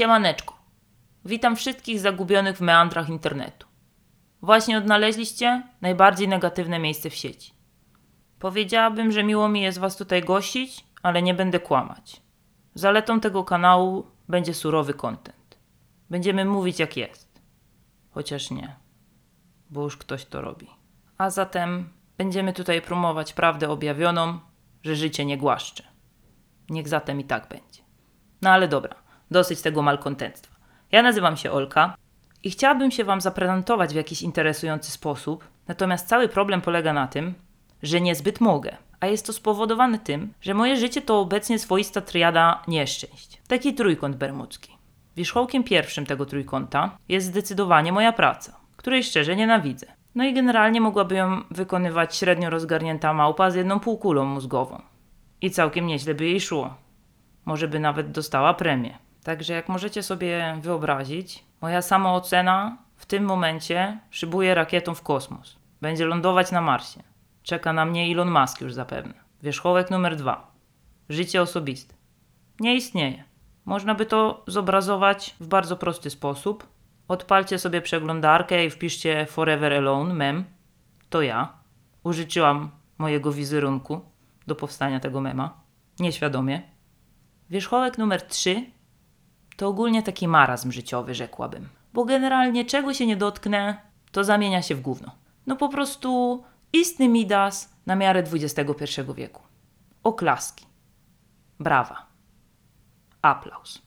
Siemaneczko. Witam wszystkich zagubionych w meandrach internetu. Właśnie odnaleźliście najbardziej negatywne miejsce w sieci. Powiedziałabym, że miło mi jest Was tutaj gościć, ale nie będę kłamać. Zaletą tego kanału będzie surowy content. Będziemy mówić jak jest. Chociaż nie, bo już ktoś to robi. A zatem będziemy tutaj promować prawdę objawioną, że życie nie głaszcze. Niech zatem i tak będzie. No ale dobra, dosyć tego malkontentstwa. Ja nazywam się Olka i chciałabym się Wam zaprezentować w jakiś interesujący sposób, natomiast cały problem polega na tym, że niezbyt mogę. A jest to spowodowane tym, że moje życie to obecnie swoista triada nieszczęść. Taki trójkąt bermudzki. Wierzchołkiem pierwszym tego trójkąta jest zdecydowanie moja praca, której szczerze nienawidzę. No i generalnie mogłaby ją wykonywać średnio rozgarnięta małpa z jedną półkulą mózgową. I całkiem nieźle by jej szło. Może by nawet dostała premię. Także jak możecie sobie wyobrazić, moja samoocena w tym momencie szybuje rakietą w kosmos. Będzie lądować na Marsie. Czeka na mnie Elon Musk już zapewne. Wierzchołek numer dwa. Życie osobiste. Nie istnieje. Można by to zobrazować w bardzo prosty sposób. Odpalcie sobie przeglądarkę i wpiszcie Forever Alone mem. To ja. Użyczyłam mojego wizerunku do powstania tego mema. Nieświadomie. Wierzchołek numer 3 to ogólnie taki marazm życiowy, rzekłabym. Bo generalnie czego się nie dotknę, to zamienia się w gówno. No po prostu istny Midas na miarę XXI wieku. Oklaski. Brawa. Aplauz.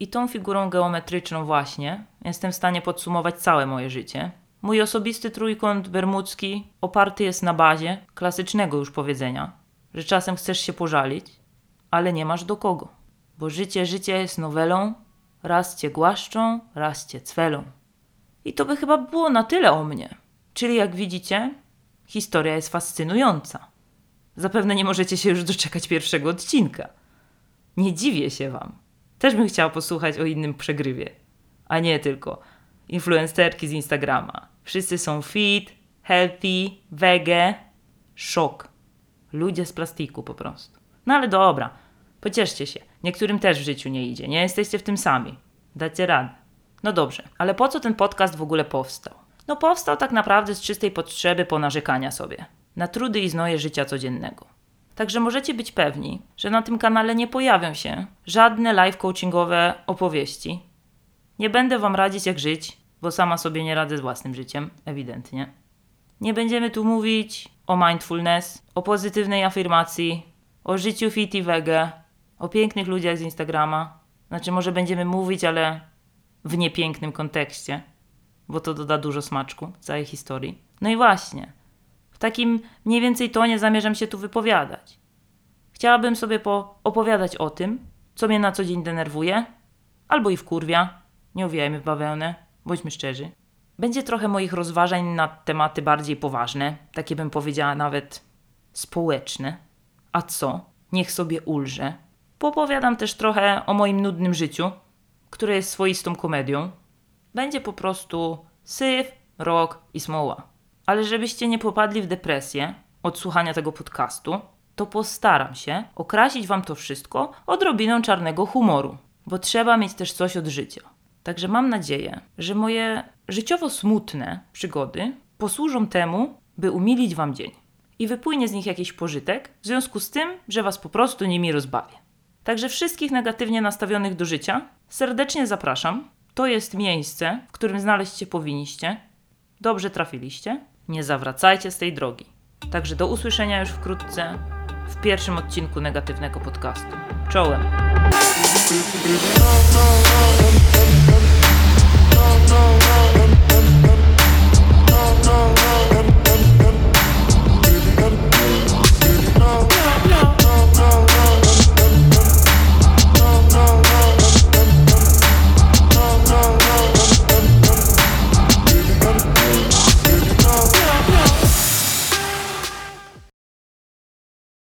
I tą figurą geometryczną właśnie jestem w stanie podsumować całe moje życie. Mój osobisty trójkąt bermudzki oparty jest na bazie klasycznego już powiedzenia, że czasem chcesz się pożalić, ale nie masz do kogo. Bo życie, życie jest nowelą, raz cię głaszczą, raz cię cwelą. I to by chyba było na tyle o mnie. Czyli jak widzicie, historia jest fascynująca. Zapewne nie możecie się już doczekać pierwszego odcinka. Nie dziwię się wam. Też bym chciała posłuchać o innym przegrywie. A nie tylko influencerki z Instagrama. Wszyscy są fit, healthy, wege. Szok. Ludzie z plastiku po prostu. No ale dobra, pocieszcie się. Niektórym też w życiu nie idzie. Nie jesteście w tym sami. Dacie radę. No dobrze, ale po co ten podcast w ogóle powstał? No powstał tak naprawdę z czystej potrzeby ponarzekania sobie. Na trudy i znoje życia codziennego. Także możecie być pewni, że na tym kanale nie pojawią się żadne live coachingowe opowieści. Nie będę wam radzić jak żyć, bo sama sobie nie radzę z własnym życiem, ewidentnie. Nie będziemy tu mówić o mindfulness, o pozytywnej afirmacji, o życiu fit i wege, o pięknych ludziach z Instagrama. Znaczy, może będziemy mówić, ale w niepięknym kontekście, bo to doda dużo smaczku całej historii. No i właśnie, w takim mniej więcej tonie zamierzam się tu wypowiadać. Chciałabym sobie opowiadać o tym, co mnie na co dzień denerwuje, albo i wkurwia. Nie uwijajmy w bawełnę, bądźmy szczerzy. Będzie trochę moich rozważań na tematy bardziej poważne, takie bym powiedziała nawet społeczne. A co? Niech sobie ulże. Popowiadam też trochę o moim nudnym życiu, które jest swoistą komedią. Będzie po prostu syf, rok i smoła. Ale żebyście nie popadli w depresję od słuchania tego podcastu, to postaram się okrasić wam to wszystko odrobiną czarnego humoru, bo trzeba mieć też coś od życia. Także mam nadzieję, że moje życiowo smutne przygody posłużą temu, by umilić wam dzień i wypłynie z nich jakiś pożytek, w związku z tym, że was po prostu nimi rozbawię. Także wszystkich negatywnie nastawionych do życia serdecznie zapraszam. To jest miejsce, w którym znaleźć się powinniście. Dobrze trafiliście. Nie zawracajcie z tej drogi. Także do usłyszenia już wkrótce w pierwszym odcinku negatywnego podcastu. Czołem! no, no, no.